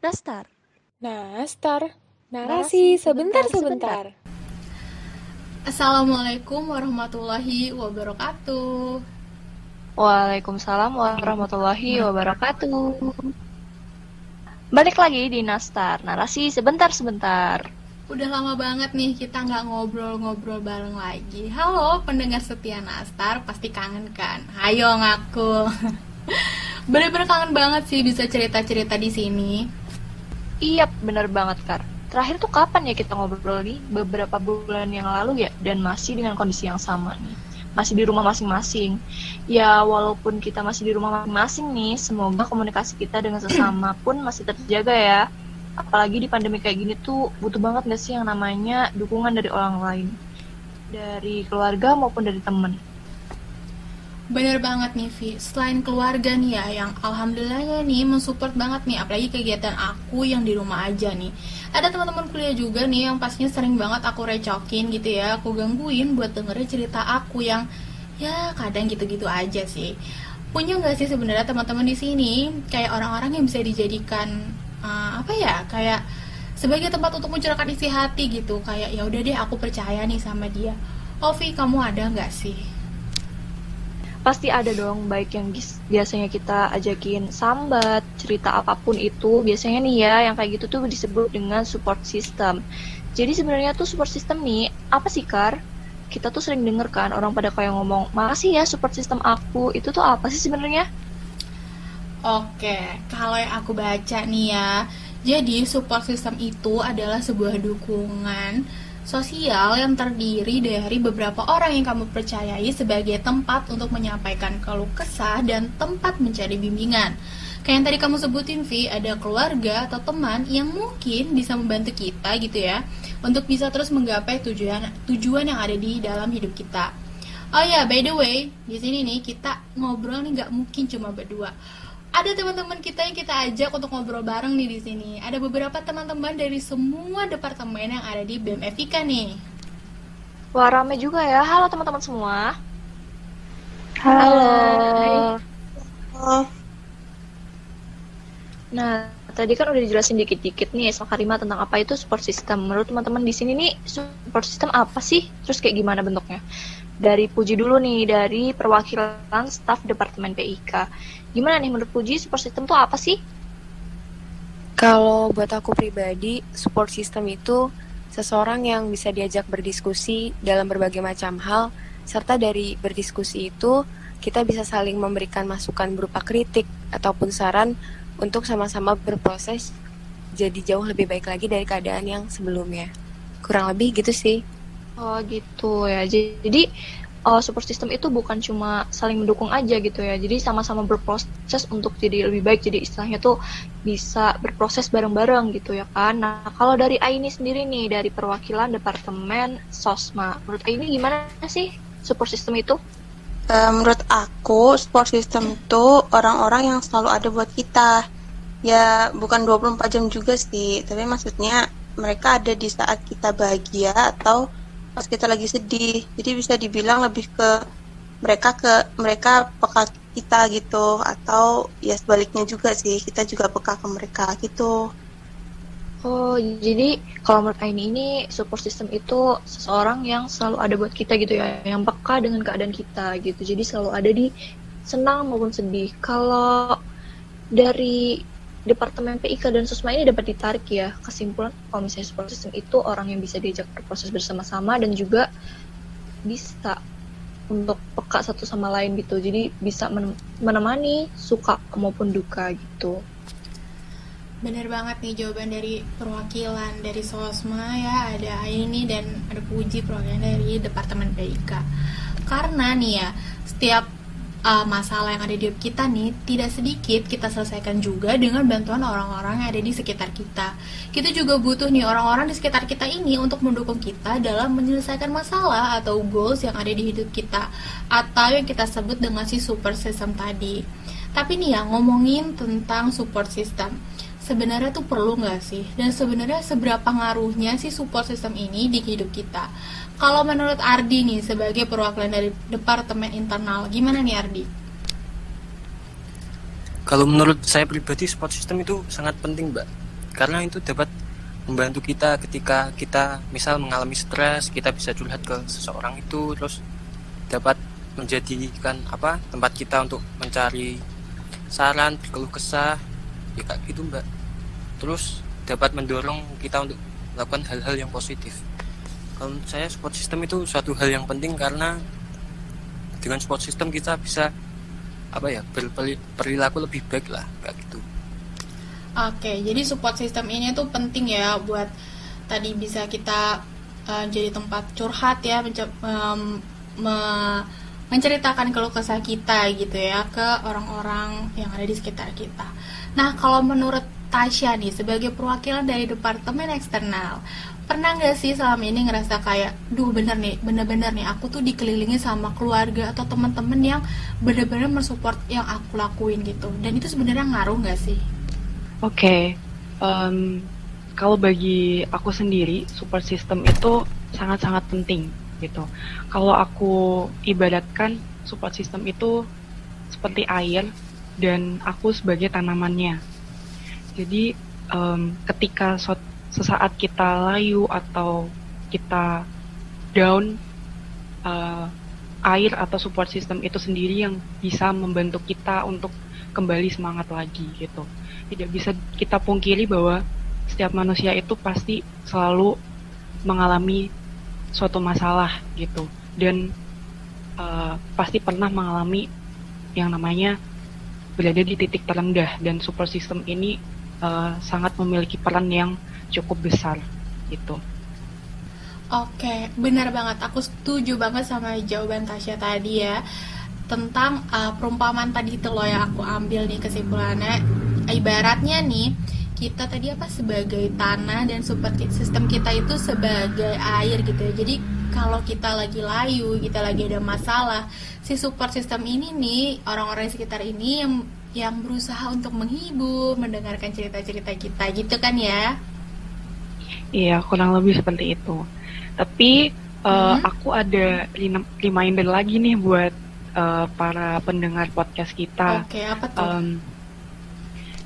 Nastar. Nastar. Narasi sebentar-sebentar. Assalamualaikum warahmatullahi wabarakatuh. Waalaikumsalam warahmatullahi wabarakatuh. Balik lagi di Nastar, narasi sebentar-sebentar. Udah lama banget nih kita nggak ngobrol-ngobrol bareng lagi. Halo pendengar setia Nastar, pasti kangen kan? Ayo ngaku. Bener-bener kangen banget sih bisa cerita-cerita di sini. Iya, bener banget, Kar. Terakhir tuh kapan ya kita ngobrol nih? Beberapa bulan yang lalu ya, dan masih dengan kondisi yang sama nih. Masih di rumah masing-masing. Ya, walaupun kita masih di rumah masing-masing nih, semoga komunikasi kita dengan sesama pun masih terjaga ya. Apalagi di pandemi kayak gini tuh butuh banget gak sih yang namanya dukungan dari orang lain. Dari keluarga maupun dari temen. Bener banget nih Vi, selain keluarga nih ya yang alhamdulillahnya nih mensupport banget nih apalagi kegiatan aku yang di rumah aja nih. Ada teman-teman kuliah juga nih yang pastinya sering banget aku recokin gitu ya, aku gangguin buat dengerin cerita aku yang ya kadang gitu-gitu aja sih. Punya nggak sih sebenarnya teman-teman di sini kayak orang-orang yang bisa dijadikan uh, apa ya kayak sebagai tempat untuk mencurahkan isi hati gitu kayak ya udah deh aku percaya nih sama dia. Ovi kamu ada nggak sih? Pasti ada dong baik yang biasanya kita ajakin sambat cerita apa pun itu biasanya nih ya yang kayak gitu tuh disebut dengan support system. Jadi sebenarnya tuh support system nih apa sih kar? Kita tuh sering denger kan orang pada kayak ngomong makasih ya support system aku. Itu tuh apa sih sebenarnya? Oke, kalau yang aku baca nih ya, jadi support system itu adalah sebuah dukungan sosial yang terdiri dari beberapa orang yang kamu percayai sebagai tempat untuk menyampaikan keluh kesah dan tempat mencari bimbingan. Kayak yang tadi kamu sebutin, Vi, ada keluarga atau teman yang mungkin bisa membantu kita gitu ya, untuk bisa terus menggapai tujuan tujuan yang ada di dalam hidup kita. Oh ya, by the way, di sini nih kita ngobrol nih nggak mungkin cuma berdua ada teman-teman kita yang kita ajak untuk ngobrol bareng nih di sini. Ada beberapa teman-teman dari semua departemen yang ada di BEM FIK nih. wah rame juga ya halo teman-teman semua Halo. Nah, tadi kan udah dijelasin dikit-dikit nih sama Karima tentang apa itu support system. Menurut teman-teman di sini nih, support system apa sih? Terus kayak gimana bentuknya? Dari Puji dulu nih, dari perwakilan staf Departemen PIK. Gimana nih menurut Puji, support system tuh apa sih? Kalau buat aku pribadi, support system itu seseorang yang bisa diajak berdiskusi dalam berbagai macam hal, serta dari berdiskusi itu kita bisa saling memberikan masukan berupa kritik ataupun saran untuk sama-sama berproses jadi jauh lebih baik lagi dari keadaan yang sebelumnya. Kurang lebih gitu sih. Oh gitu ya. Jadi uh, support system itu bukan cuma saling mendukung aja gitu ya. Jadi sama-sama berproses untuk jadi lebih baik. Jadi istilahnya tuh bisa berproses bareng-bareng gitu ya kan. Nah kalau dari Aini sendiri nih dari perwakilan Departemen Sosma, menurut Aini gimana sih support system itu? Eh, menurut aku support system itu orang-orang yang selalu ada buat kita ya bukan 24 jam juga sih tapi maksudnya mereka ada di saat kita bahagia atau pas kita lagi sedih jadi bisa dibilang lebih ke mereka ke mereka peka kita gitu atau ya sebaliknya juga sih kita juga peka ke mereka gitu Oh, jadi kalau menurut Aini ini support system itu seseorang yang selalu ada buat kita gitu ya, yang peka dengan keadaan kita gitu. Jadi selalu ada di senang maupun sedih. Kalau dari Departemen PIK dan Sosma ini dapat ditarik ya kesimpulan kalau misalnya support system itu orang yang bisa diajak berproses bersama-sama dan juga bisa untuk peka satu sama lain gitu. Jadi bisa menem- menemani suka maupun duka gitu. Bener banget nih jawaban dari perwakilan dari Sosma ya ada Aini dan ada Puji perwakilan dari Departemen PIK. Karena nih ya setiap uh, masalah yang ada di hidup kita nih tidak sedikit kita selesaikan juga dengan bantuan orang-orang yang ada di sekitar kita. Kita juga butuh nih orang-orang di sekitar kita ini untuk mendukung kita dalam menyelesaikan masalah atau goals yang ada di hidup kita atau yang kita sebut dengan si super system tadi. Tapi nih ya ngomongin tentang support system sebenarnya tuh perlu nggak sih? Dan sebenarnya seberapa ngaruhnya sih support system ini di hidup kita? Kalau menurut Ardi nih sebagai perwakilan dari departemen internal, gimana nih Ardi? Kalau menurut saya pribadi support system itu sangat penting, Mbak. karena itu dapat membantu kita ketika kita misal mengalami stres kita bisa curhat ke seseorang itu terus dapat menjadikan apa tempat kita untuk mencari saran berkeluh kesah ya kayak gitu mbak terus dapat mendorong kita untuk melakukan hal-hal yang positif kalau saya support system itu suatu hal yang penting karena dengan support system kita bisa apa ya berperilaku lebih baik lah kayak gitu Oke, jadi support system ini tuh penting ya buat tadi bisa kita uh, jadi tempat curhat ya, um, me menceritakan keluh kesah kita gitu ya ke orang-orang yang ada di sekitar kita. Nah, kalau menurut Tasya nih sebagai perwakilan dari departemen eksternal, pernah nggak sih selama ini ngerasa kayak, duh bener nih, bener-bener nih aku tuh dikelilingi sama keluarga atau teman-teman yang bener-bener mensupport yang aku lakuin gitu, dan itu sebenarnya ngaruh nggak sih? Oke, okay. um, kalau bagi aku sendiri support system itu sangat-sangat penting gitu. Kalau aku ibaratkan support system itu seperti air dan aku sebagai tanamannya. Jadi um, ketika sesaat kita layu atau kita down, uh, air atau support system itu sendiri yang bisa membantu kita untuk kembali semangat lagi gitu. Tidak bisa kita pungkiri bahwa setiap manusia itu pasti selalu mengalami suatu masalah gitu. Dan uh, pasti pernah mengalami yang namanya berada di titik terendah dan super system ini uh, sangat memiliki peran yang cukup besar gitu. Oke, benar banget. Aku setuju banget sama jawaban Tasya tadi ya tentang uh, perumpamaan tadi itu loh yang aku ambil nih kesimpulannya ibaratnya nih kita tadi apa sebagai tanah dan super sistem kita itu sebagai air gitu ya jadi kalau kita lagi layu kita lagi ada masalah si support system ini nih orang-orang di sekitar ini yang yang berusaha untuk menghibur mendengarkan cerita-cerita kita gitu kan ya? Iya kurang lebih seperti itu. Tapi uh, hmm? aku ada reminder lagi nih buat uh, para pendengar podcast kita. Oke okay, apa tuh? Um,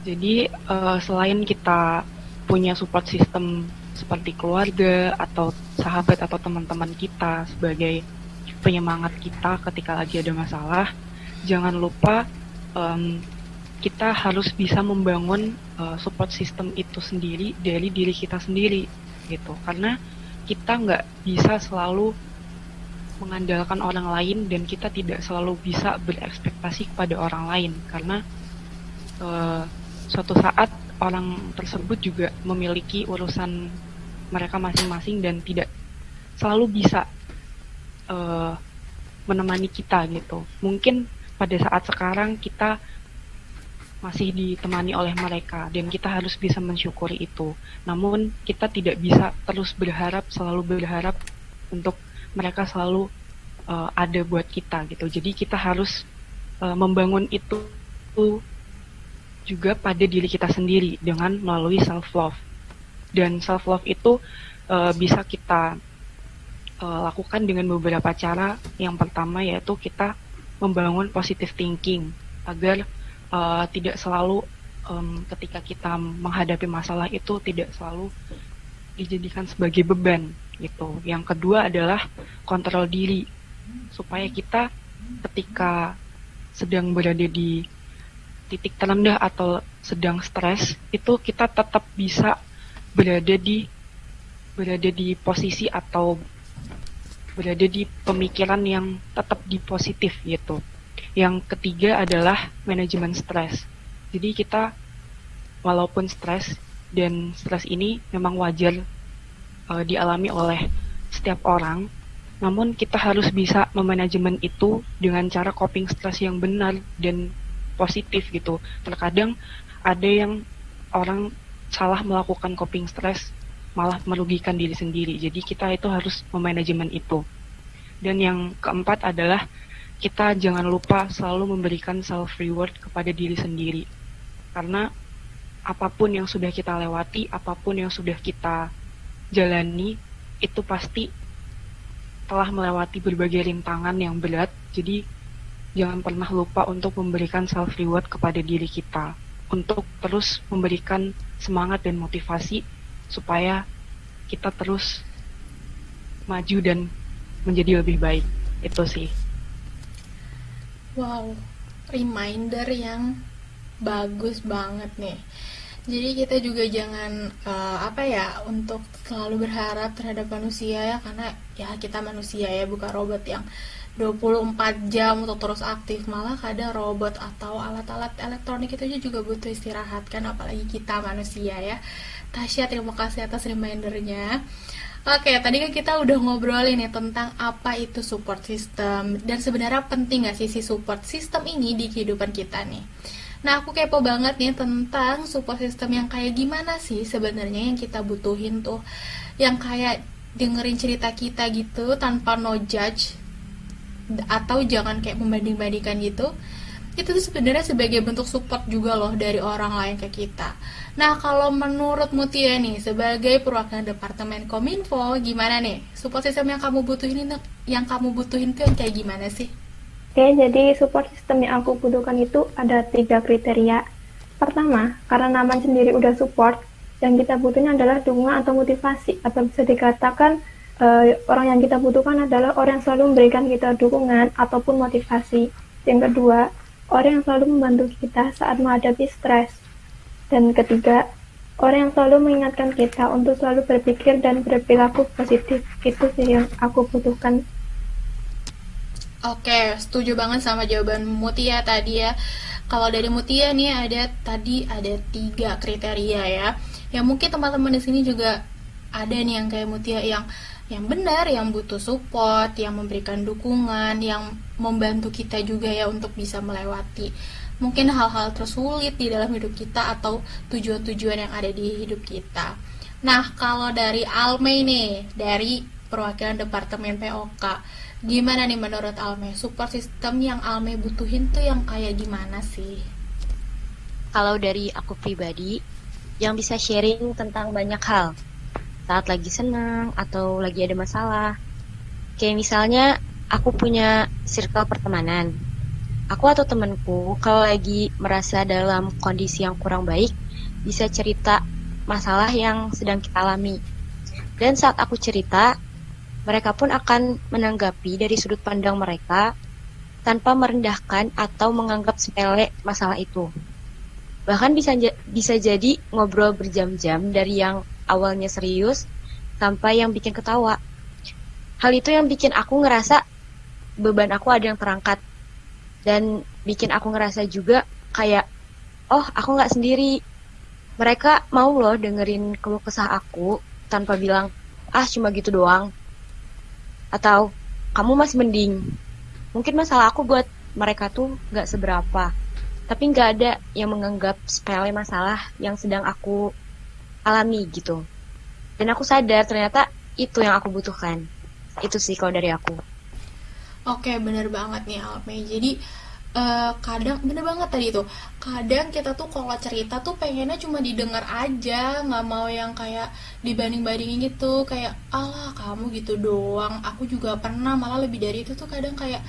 jadi uh, selain kita punya support system seperti keluarga atau sahabat atau teman-teman kita sebagai penyemangat kita ketika lagi ada masalah, jangan lupa um, kita harus bisa membangun uh, support system itu sendiri dari diri kita sendiri gitu. Karena kita nggak bisa selalu mengandalkan orang lain dan kita tidak selalu bisa berekspektasi kepada orang lain karena uh, suatu saat orang tersebut juga memiliki urusan mereka masing-masing dan tidak selalu bisa uh, menemani kita gitu. Mungkin pada saat sekarang kita masih ditemani oleh mereka dan kita harus bisa mensyukuri itu. Namun kita tidak bisa terus berharap selalu berharap untuk mereka selalu uh, ada buat kita gitu. Jadi kita harus uh, membangun itu juga pada diri kita sendiri dengan melalui self love dan self love itu uh, bisa kita uh, lakukan dengan beberapa cara yang pertama yaitu kita membangun positive thinking agar uh, tidak selalu um, ketika kita menghadapi masalah itu tidak selalu dijadikan sebagai beban gitu yang kedua adalah kontrol diri supaya kita ketika sedang berada di titik terendah atau sedang stres itu kita tetap bisa berada di berada di posisi atau berada di pemikiran yang tetap di positif gitu. Yang ketiga adalah manajemen stres. Jadi kita walaupun stres dan stres ini memang wajar uh, dialami oleh setiap orang, namun kita harus bisa memanajemen itu dengan cara coping stres yang benar dan positif gitu. Terkadang ada yang orang salah melakukan coping stress malah merugikan diri sendiri. Jadi kita itu harus memanajemen itu. Dan yang keempat adalah kita jangan lupa selalu memberikan self reward kepada diri sendiri. Karena apa pun yang sudah kita lewati, apa pun yang sudah kita jalani, itu pasti telah melewati berbagai rintangan yang berat. Jadi jangan pernah lupa untuk memberikan self reward kepada diri kita untuk terus memberikan semangat dan motivasi supaya kita terus maju dan menjadi lebih baik. Itu sih. Wow, reminder yang bagus banget nih. Jadi kita juga jangan uh, apa ya untuk selalu berharap terhadap manusia ya karena ya kita manusia ya bukan robot yang 24 jam untuk terus aktif. Malah kadang robot atau alat-alat elektronik itu juga butuh istirahat kan apalagi kita manusia ya. Tasya terima kasih atas remindernya Oke, tadi kan kita udah ngobrolin nih tentang apa itu support system dan sebenarnya penting gak sih si support system ini di kehidupan kita nih. Nah, aku kepo banget nih tentang support system yang kayak gimana sih sebenarnya yang kita butuhin tuh. Yang kayak dengerin cerita kita gitu tanpa no judge atau jangan kayak membanding-bandingkan gitu itu tuh sebenarnya sebagai bentuk support juga loh dari orang lain ke kita. Nah kalau menurut Mutia nih sebagai perwakilan departemen Kominfo gimana nih support system yang kamu butuhin itu yang kamu butuhin tuh yang kayak gimana sih? Oke jadi support system yang aku butuhkan itu ada tiga kriteria. Pertama karena nama sendiri udah support yang kita butuhnya adalah dukungan atau motivasi atau bisa dikatakan uh, orang yang kita butuhkan adalah orang yang selalu memberikan kita dukungan ataupun motivasi. Yang kedua, orang yang selalu membantu kita saat menghadapi stres. Dan ketiga, orang yang selalu mengingatkan kita untuk selalu berpikir dan berperilaku positif. Itu sih yang aku butuhkan. Oke, setuju banget sama jawaban Mutia tadi ya. Kalau dari Mutia nih ada tadi ada tiga kriteria ya. Yang mungkin teman-teman di sini juga ada nih yang kayak Mutia yang yang benar, yang butuh support, yang memberikan dukungan, yang membantu kita juga ya untuk bisa melewati mungkin hal-hal tersulit di dalam hidup kita atau tujuan-tujuan yang ada di hidup kita. Nah, kalau dari Alme nih, dari perwakilan Departemen POK, gimana nih menurut Alme? Support system yang Alme butuhin tuh yang kayak gimana sih? Kalau dari aku pribadi, yang bisa sharing tentang banyak hal, saat lagi senang atau lagi ada masalah. Kayak misalnya aku punya circle pertemanan. Aku atau temanku kalau lagi merasa dalam kondisi yang kurang baik bisa cerita masalah yang sedang kita alami. Dan saat aku cerita, mereka pun akan menanggapi dari sudut pandang mereka tanpa merendahkan atau menganggap sepele masalah itu. Bahkan bisa bisa jadi ngobrol berjam-jam dari yang awalnya serius sampai yang bikin ketawa. Hal itu yang bikin aku ngerasa beban aku ada yang terangkat. Dan bikin aku ngerasa juga kayak oh aku nggak sendiri. Mereka mau loh dengerin keluh kesah aku tanpa bilang ah cuma gitu doang. Atau kamu masih mending. Mungkin masalah aku buat mereka tuh nggak seberapa. Tapi nggak ada yang menganggap sepele masalah yang sedang aku alami gitu. Dan aku sadar ternyata itu yang aku butuhkan. Itu sih kalau dari aku. Oke bener banget nih Alme jadi Uh, kadang bener banget tadi tuh. Kadang kita tuh kalau cerita tuh pengennya cuma didengar aja nggak mau yang kayak dibanding bandingin gitu. Kayak Allah kamu gitu doang. Aku juga pernah malah lebih dari itu tuh kadang kayak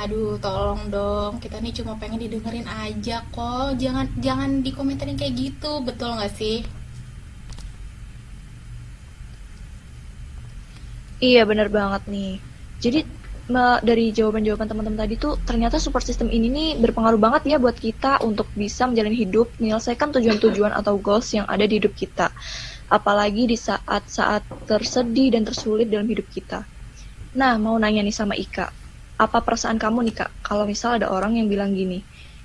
aduh tolong dong kita nih cuma pengen didengerin aja kok. Jangan jangan dikomentarin kayak gitu. Betul nggak sih Iya bener banget nih. Jadi dari jawaban-jawaban teman-teman tadi tuh ternyata support system ini nih berpengaruh banget ya buat kita untuk bisa menjalani hidup, menyelesaikan tujuan-tujuan atau goals yang ada di hidup kita. Apalagi di saat-saat tersedih dan tersulit dalam hidup kita. Nah, mau nanya nih sama Ika, apa perasaan kamu nih Kak kalau misal ada orang yang bilang gini,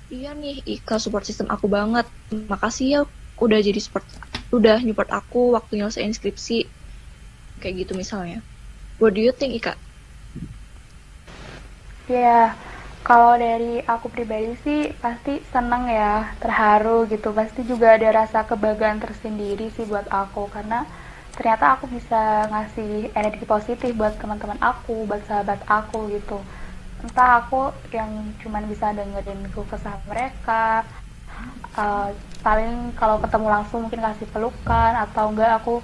iya nih Ika support system aku banget, makasih ya udah jadi support, udah support aku waktu nyelesain skripsi, kayak gitu misalnya. What do you think, Ika? Ya, kalau dari aku pribadi sih pasti seneng ya, terharu gitu. Pasti juga ada rasa kebanggaan tersendiri sih buat aku karena ternyata aku bisa ngasih energi positif buat teman-teman aku, buat sahabat aku gitu. Entah aku yang cuman bisa dengerin kesah mereka, uh, paling kalau ketemu langsung mungkin kasih pelukan atau enggak aku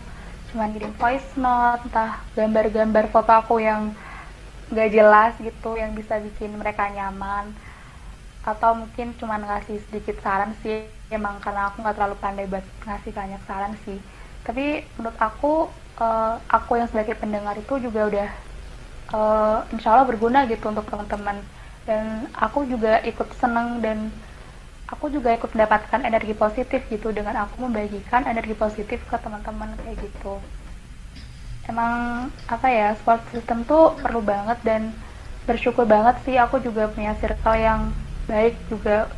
cuma kirim voice note entah gambar-gambar foto aku yang gak jelas gitu yang bisa bikin mereka nyaman. Atau mungkin cuma ngasih sedikit saran sih emang karena aku nggak terlalu pandai buat ngasih banyak saran sih. Tapi menurut aku uh, aku yang sebagai pendengar itu juga udah uh, insya Allah berguna gitu untuk teman-teman. Dan aku juga ikut seneng dan aku juga ikut mendapatkan energi positif gitu. Dengan aku membagikan energi positif ke teman-teman kayak gitu. Emang apa ya support system tuh perlu banget dan bersyukur banget sih aku juga punya circle yang baik juga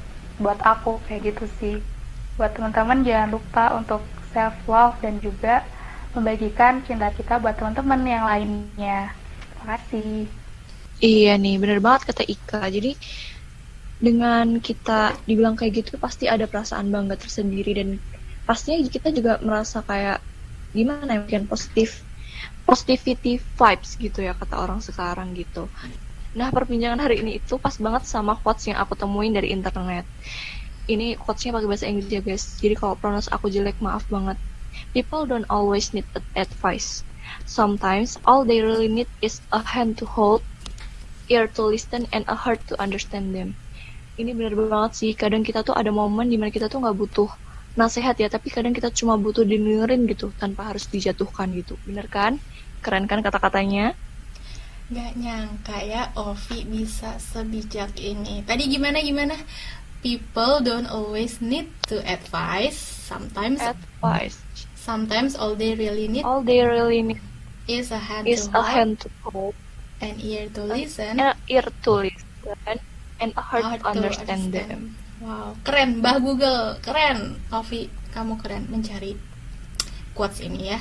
buat aku kayak gitu sih. Buat teman-teman jangan lupa untuk self love dan juga membagikan cinta kita buat teman-teman yang lainnya. Terima kasih. Iya nih bener banget kata Ika. Jadi dengan kita dibilang kayak gitu pasti ada perasaan bangga tersendiri dan pastinya kita juga merasa kayak gimana ya mungkin positif positivity vibes gitu ya kata orang sekarang gitu Nah, perbincangan hari ini itu pas banget sama quotes yang aku temuin dari internet. Ini quotesnya pakai bahasa Inggris ya, guys. Jadi kalau pronounce aku jelek, maaf banget. People don't always need advice. Sometimes all they really need is a hand to hold, ear to listen, and a heart to understand them. Ini bener banget sih. Kadang kita tuh ada momen di mana kita tuh nggak butuh nasihat ya, tapi kadang kita cuma butuh dengerin gitu tanpa harus dijatuhkan gitu. Bener kan? Keren kan kata-katanya? Gak nyangka ya Ovi bisa sebijak ini. Tadi gimana gimana? People don't always need to advise. Sometimes advice. Sometimes all they really need all they really need is a hand is to a hold, hand to hold, an ear to listen, an ear to listen, and a heart, heart to understand, them. Wow, keren, Mbah Google, keren. Ovi, kamu keren mencari quotes ini ya.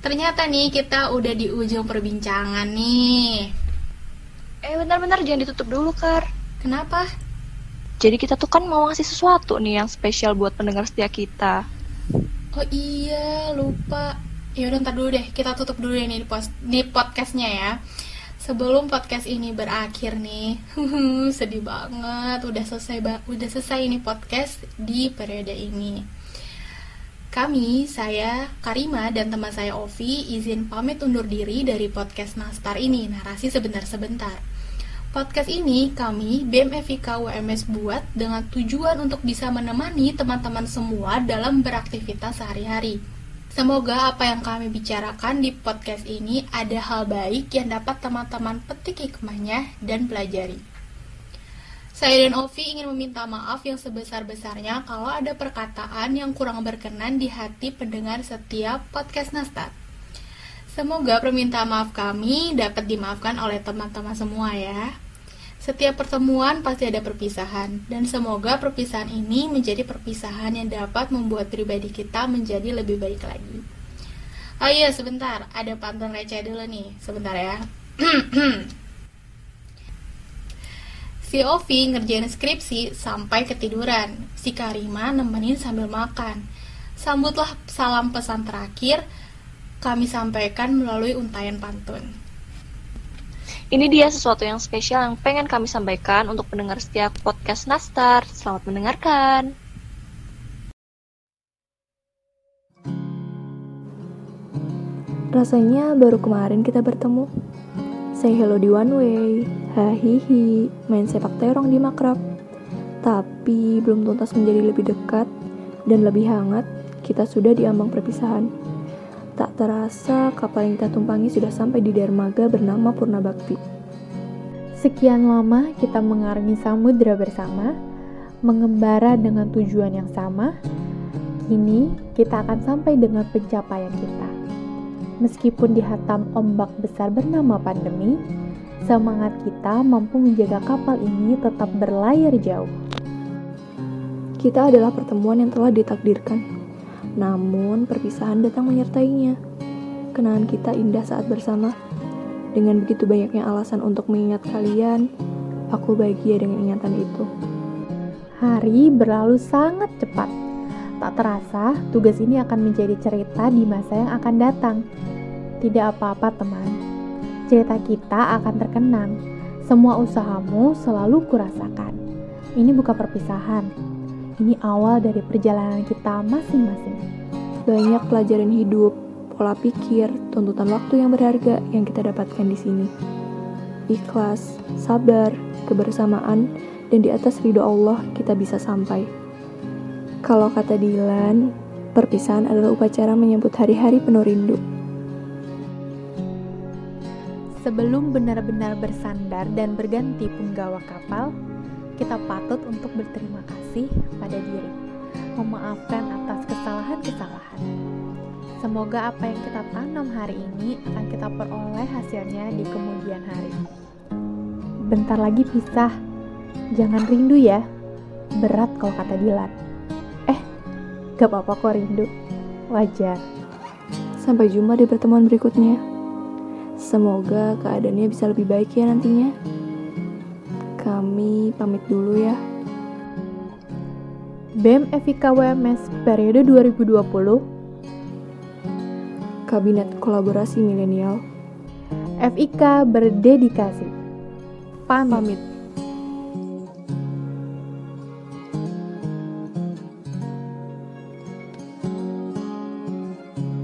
Ternyata nih kita udah di ujung perbincangan nih. Eh bentar-bentar jangan ditutup dulu Kar. Kenapa? Jadi kita tuh kan mau ngasih sesuatu nih yang spesial buat pendengar setia kita. Oh iya lupa. Ya udah ntar dulu deh kita tutup dulu ya nih post nih podcastnya ya. Sebelum podcast ini berakhir nih, sedih banget. Udah selesai udah selesai ini podcast di periode ini. Kami, saya, Karima, dan teman saya Ovi izin pamit undur diri dari podcast Nastar ini, narasi sebentar-sebentar. Podcast ini kami, BMFIK WMS buat dengan tujuan untuk bisa menemani teman-teman semua dalam beraktivitas sehari-hari. Semoga apa yang kami bicarakan di podcast ini ada hal baik yang dapat teman-teman petik hikmahnya dan pelajari. Saya dan Ovi ingin meminta maaf yang sebesar-besarnya kalau ada perkataan yang kurang berkenan di hati pendengar setiap podcast Nastar. Semoga permintaan maaf kami dapat dimaafkan oleh teman-teman semua ya. Setiap pertemuan pasti ada perpisahan, dan semoga perpisahan ini menjadi perpisahan yang dapat membuat pribadi kita menjadi lebih baik lagi. Oh iya, sebentar, ada pantun receh dulu nih, sebentar ya. Si Ovi ngerjain skripsi sampai ketiduran. Si Karima nemenin sambil makan. Sambutlah salam pesan terakhir kami sampaikan melalui untayan pantun. Ini dia sesuatu yang spesial yang pengen kami sampaikan untuk pendengar setiap podcast Nastar. Selamat mendengarkan. Rasanya baru kemarin kita bertemu. Say hello di one way, hahihi, main sepak terong di makrab. Tapi belum tuntas menjadi lebih dekat dan lebih hangat, kita sudah di ambang perpisahan. Tak terasa kapal yang kita tumpangi sudah sampai di dermaga bernama Purna Bakti. Sekian lama kita mengarungi samudera bersama, mengembara dengan tujuan yang sama. Kini kita akan sampai dengan pencapaian kita. Meskipun dihatam ombak besar bernama pandemi, semangat kita mampu menjaga kapal ini tetap berlayar jauh. Kita adalah pertemuan yang telah ditakdirkan, namun perpisahan datang menyertainya. Kenangan kita indah saat bersama. Dengan begitu banyaknya alasan untuk mengingat kalian, aku bahagia dengan ingatan itu. Hari berlalu sangat cepat. Tak terasa, tugas ini akan menjadi cerita di masa yang akan datang. Tidak apa-apa, teman. Cerita kita akan terkenang. Semua usahamu selalu kurasakan. Ini bukan perpisahan. Ini awal dari perjalanan kita masing-masing. Banyak pelajaran hidup, pola pikir, tuntutan waktu yang berharga yang kita dapatkan di sini. Ikhlas, sabar, kebersamaan, dan di atas ridho Allah kita bisa sampai. Kalau kata Dilan, perpisahan adalah upacara menyambut hari-hari penuh rindu. Sebelum benar-benar bersandar dan berganti punggawa kapal, kita patut untuk berterima kasih pada diri, memaafkan atas kesalahan-kesalahan. Semoga apa yang kita tanam hari ini akan kita peroleh hasilnya di kemudian hari. Bentar lagi pisah, jangan rindu ya. Berat kalau kata Dilan. Eh, gak apa-apa kok rindu. Wajar. Sampai jumpa di pertemuan berikutnya. Semoga keadaannya bisa lebih baik ya nantinya. Kami pamit dulu ya. BEM FIK WMS periode 2020 Kabinet Kolaborasi Milenial FIK berdedikasi. Pamit. pamit.